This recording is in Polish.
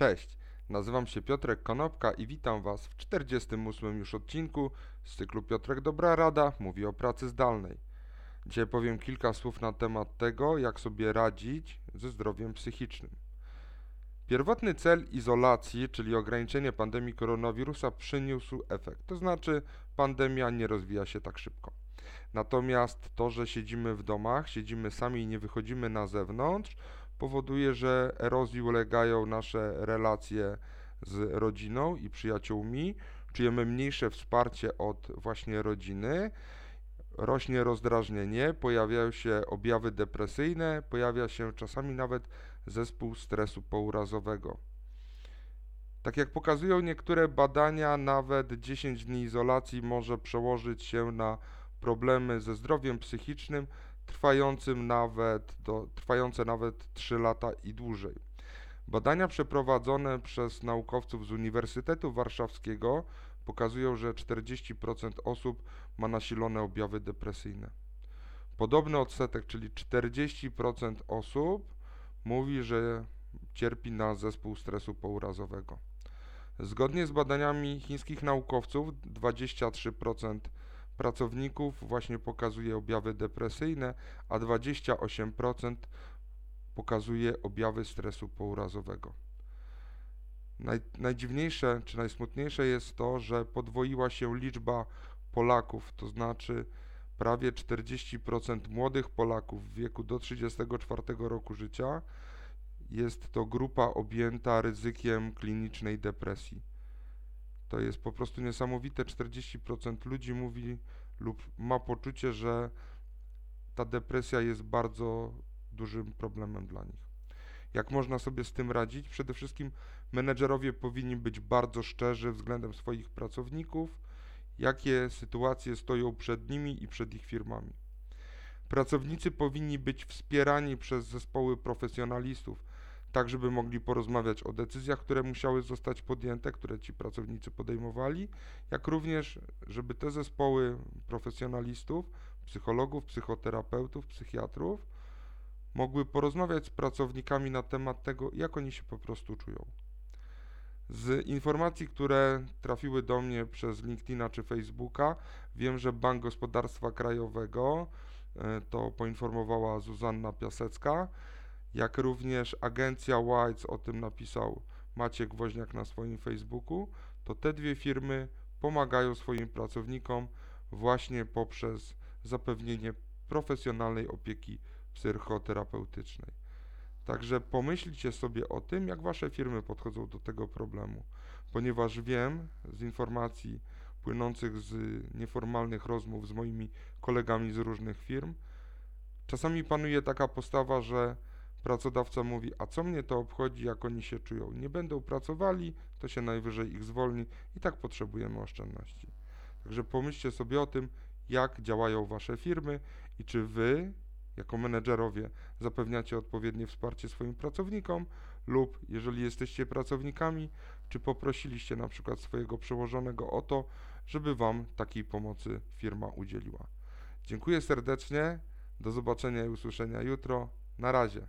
Cześć, nazywam się Piotrek Konopka i witam Was w 48 już odcinku z cyklu Piotrek Dobra Rada mówi o pracy zdalnej. Dzisiaj powiem kilka słów na temat tego, jak sobie radzić ze zdrowiem psychicznym. Pierwotny cel izolacji, czyli ograniczenie pandemii koronawirusa, przyniósł efekt, to znaczy pandemia nie rozwija się tak szybko. Natomiast to, że siedzimy w domach, siedzimy sami i nie wychodzimy na zewnątrz, powoduje, że erozji ulegają nasze relacje z rodziną i przyjaciółmi, czujemy mniejsze wsparcie od właśnie rodziny, rośnie rozdrażnienie, pojawiają się objawy depresyjne, pojawia się czasami nawet zespół stresu pourazowego. Tak jak pokazują niektóre badania, nawet 10 dni izolacji może przełożyć się na problemy ze zdrowiem psychicznym, trwającym nawet do, trwające nawet 3 lata i dłużej. Badania przeprowadzone przez naukowców z Uniwersytetu Warszawskiego pokazują, że 40% osób ma nasilone objawy depresyjne. Podobny odsetek, czyli 40% osób mówi, że cierpi na zespół stresu pourazowego. Zgodnie z badaniami chińskich naukowców 23% pracowników właśnie pokazuje objawy depresyjne, a 28% pokazuje objawy stresu pourazowego. Naj, najdziwniejsze czy najsmutniejsze jest to, że podwoiła się liczba Polaków, to znaczy prawie 40% młodych Polaków w wieku do 34 roku życia jest to grupa objęta ryzykiem klinicznej depresji. To jest po prostu niesamowite. 40% ludzi mówi lub ma poczucie, że ta depresja jest bardzo dużym problemem dla nich. Jak można sobie z tym radzić? Przede wszystkim menedżerowie powinni być bardzo szczerzy względem swoich pracowników, jakie sytuacje stoją przed nimi i przed ich firmami. Pracownicy powinni być wspierani przez zespoły profesjonalistów, tak żeby mogli porozmawiać o decyzjach, które musiały zostać podjęte, które ci pracownicy podejmowali, jak również, żeby te zespoły profesjonalistów, psychologów, psychoterapeutów, psychiatrów mogły porozmawiać z pracownikami na temat tego, jak oni się po prostu czują. Z informacji, które trafiły do mnie przez LinkedIna czy Facebooka, wiem, że Bank Gospodarstwa Krajowego, e, to poinformowała Zuzanna Piasecka, jak również agencja Whites o tym napisał Maciek Woźniak na swoim Facebooku, to te dwie firmy pomagają swoim pracownikom właśnie poprzez zapewnienie profesjonalnej opieki psychoterapeutycznej. Także pomyślcie sobie o tym, jak wasze firmy podchodzą do tego problemu, ponieważ wiem z informacji płynących z nieformalnych rozmów z moimi kolegami z różnych firm, czasami panuje taka postawa, że Pracodawca mówi, a co mnie to obchodzi, jak oni się czują? Nie będą pracowali, to się najwyżej ich zwolni i tak potrzebujemy oszczędności. Także pomyślcie sobie o tym, jak działają Wasze firmy i czy Wy, jako menedżerowie, zapewniacie odpowiednie wsparcie swoim pracownikom lub, jeżeli jesteście pracownikami, czy poprosiliście na przykład swojego przełożonego o to, żeby Wam takiej pomocy firma udzieliła. Dziękuję serdecznie, do zobaczenia i usłyszenia jutro. Na razie.